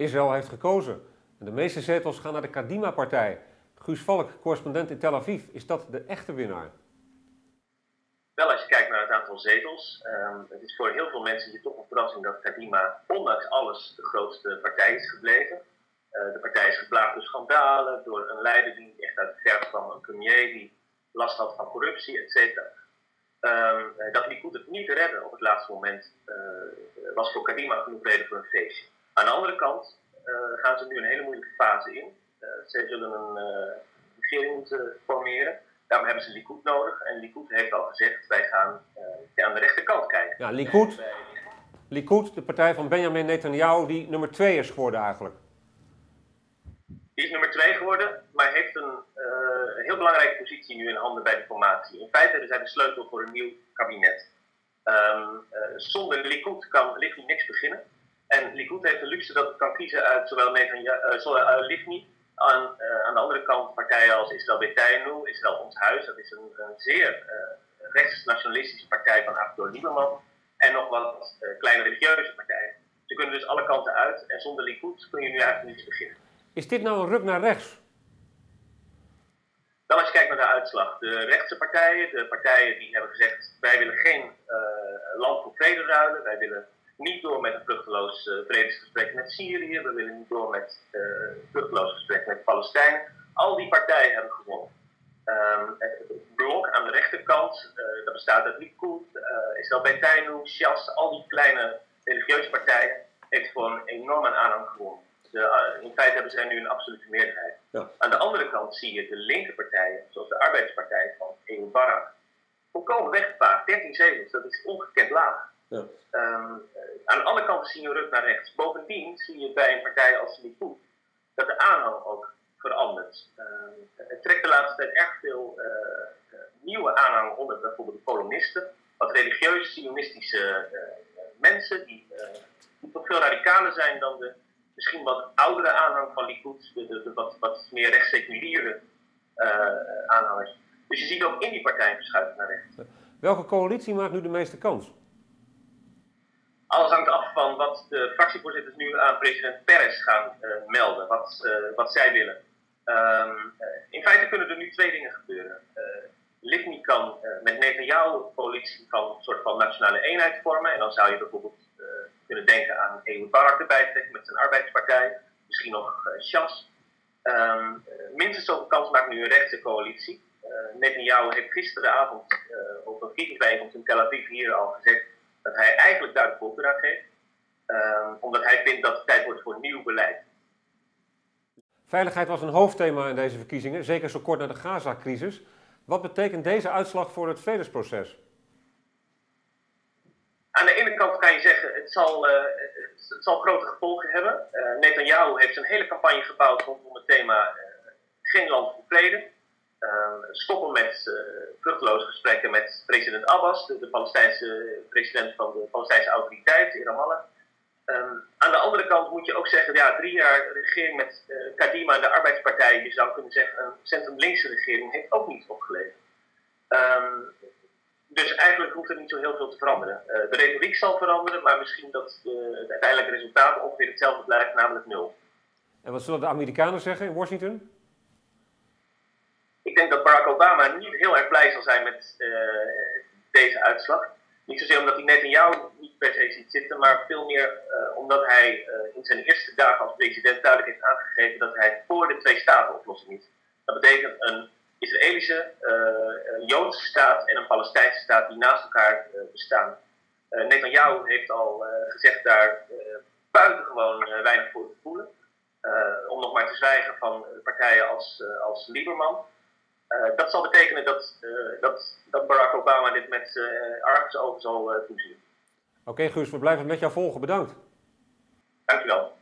Israël heeft gekozen. En de meeste zetels gaan naar de Kadima-partij. Guus Valk, correspondent in Tel Aviv. Is dat de echte winnaar? Wel, als je kijkt naar het aantal zetels. Um, het is voor heel veel mensen hier toch een verrassing dat Kadima, ondanks alles, de grootste partij is gebleven. Uh, de partij is geplaagd door schandalen, door een leider die echt uit de verf kwam, een premier die last had van corruptie, et cetera. Um, dat Likud het niet redden op het laatste moment uh, was voor Kadima genoeg reden voor een feestje. Aan de andere kant uh, gaan ze nu een hele moeilijke fase in. zij zullen een regering moeten formeren. Daarom hebben ze Likud nodig. En Likud heeft al gezegd, wij gaan aan de rechterkant kijken. Ja, Likud, Likud, de partij van Benjamin Netanyahu, die nummer twee is geworden eigenlijk. Die is nummer twee geworden, maar heeft een, uh, heel belangrijke positie nu in handen bij de formatie. In feite hebben zij de sleutel voor een nieuw kabinet. Um, uh, zonder Likud kan Livni niks beginnen. En Likud heeft de luxe dat het kan kiezen uit zowel Netanyahu, zowel Livni aan, uh, aan de andere kant partijen als Israël Betaynu, Israël Ons Huis, dat is een, een zeer rechtsnationalistische partij van Avigdor Lieberman. En nog wat kleine religieuze partijen. Ze kunnen dus alle kanten uit en zonder Likud kun je nu eigenlijk niets beginnen. Is dit nou een ruk naar rechts? Dan als je kijkt naar de uitslag. De rechtse partijen, de partijen die hebben gezegd: wij willen geen land voor vrede ruilen, wij willen niet door met een vruchteloos uh, vredesgesprek met Syrië. We willen niet door met uh, vruchteloos gesprek met Palestijnen. Al die partijen hebben gewonnen. Um, het blok aan de rechterkant, uh, dat bestaat uit Likud, uh, Israël Betaynu, Shas, al die kleine religieuze partijen, heeft gewoon een enorme aanhang gewonnen. De, in feite hebben zij nu een absolute meerderheid. Ja. Aan de andere kant zie je de linker partijen, zoals de Arbeidspartij van Barak, volkomen weggevaagd. 13 zetels, dat is ongekend laag. Ja. Um, aan de andere kant zie je een rug naar rechts. Bovendien zie je bij een partij als Likud dat de aanhang ook verandert. Uh, het trekt de laatste tijd erg veel uh, uh, nieuwe aanhang onder bijvoorbeeld de kolonisten, wat religieuze, sionistische mensen die, die toch veel radicaler zijn dan de misschien wat oudere aanhang van Likud, de, de, de wat, wat meer rechtsseculiere aanhangers. Dus je ziet ook in die partij verschuiven naar rechts. Welke coalitie maakt nu de meeste kans? Alles hangt af van wat de fractievoorzitters nu aan president Peres gaan uh, melden, wat, uh, wat zij willen. Um, uh, in feite kunnen er nu twee dingen gebeuren. Livni kan met Netanyahu een coalitie van een soort van nationale eenheid vormen. En dan zou je bijvoorbeeld kunnen denken aan Ehud Barak erbij trekken met zijn arbeidspartij. Misschien nog Shas. Um, minstens zoveel kans maakt nu een rechtse coalitie. Netanyahu heeft gisteravond op een verkiezingsbijeenkomst in Tel Aviv hier al gezegd dat hij eigenlijk daar de voorkeur aan geeft. Um, omdat hij vindt dat het tijd wordt voor nieuw beleid. Veiligheid was een hoofdthema in deze verkiezingen, zeker zo kort na de Gaza-crisis. Wat betekent deze uitslag voor het vredesproces? Aan de ene kant kan je zeggen, het zal, uh, het zal grote gevolgen hebben. Uh, Netanyahu heeft zijn hele campagne gebouwd rondom het thema uh, geen land voor vrede. Uh, stoppen met uh, vruchteloze gesprekken met president Abbas, de, Palestijnse president van de Palestijnse autoriteit in Ramallah. Um, aan de andere kant moet je ook zeggen, ja, drie jaar regering met uh, Kadima en de Arbeidspartij, je zou kunnen zeggen een centrum-linkse regering, heeft ook niet opgeleverd. Um, dus eigenlijk hoeft er niet zo heel veel te veranderen. de retoriek zal veranderen, maar misschien dat het uiteindelijke resultaat ongeveer hetzelfde blijft, namelijk nul. En wat zullen de Amerikanen zeggen in Washington? Barack Obama niet heel erg blij zal zijn met uh, deze uitslag. Niet zozeer omdat hij net in jou niet per se ziet zitten, maar veel meer uh, omdat hij uh, in zijn eerste dagen als president duidelijk heeft aangegeven dat hij voor de twee-staten-oplossing is. Dat betekent een Israëlische, Joodse staat en een Palestijnse staat die naast elkaar bestaan. Uh, Netanyahu heeft al gezegd daar buitengewoon weinig voor te voelen. om nog maar te zwijgen van partijen als, als Lieberman. Uh, dat zal betekenen dat, uh, dat, dat Barack Obama dit met uh, argusogen zal toezien. Oké, okay, Guus, we blijven het met jou volgen. Bedankt. Dankjewel.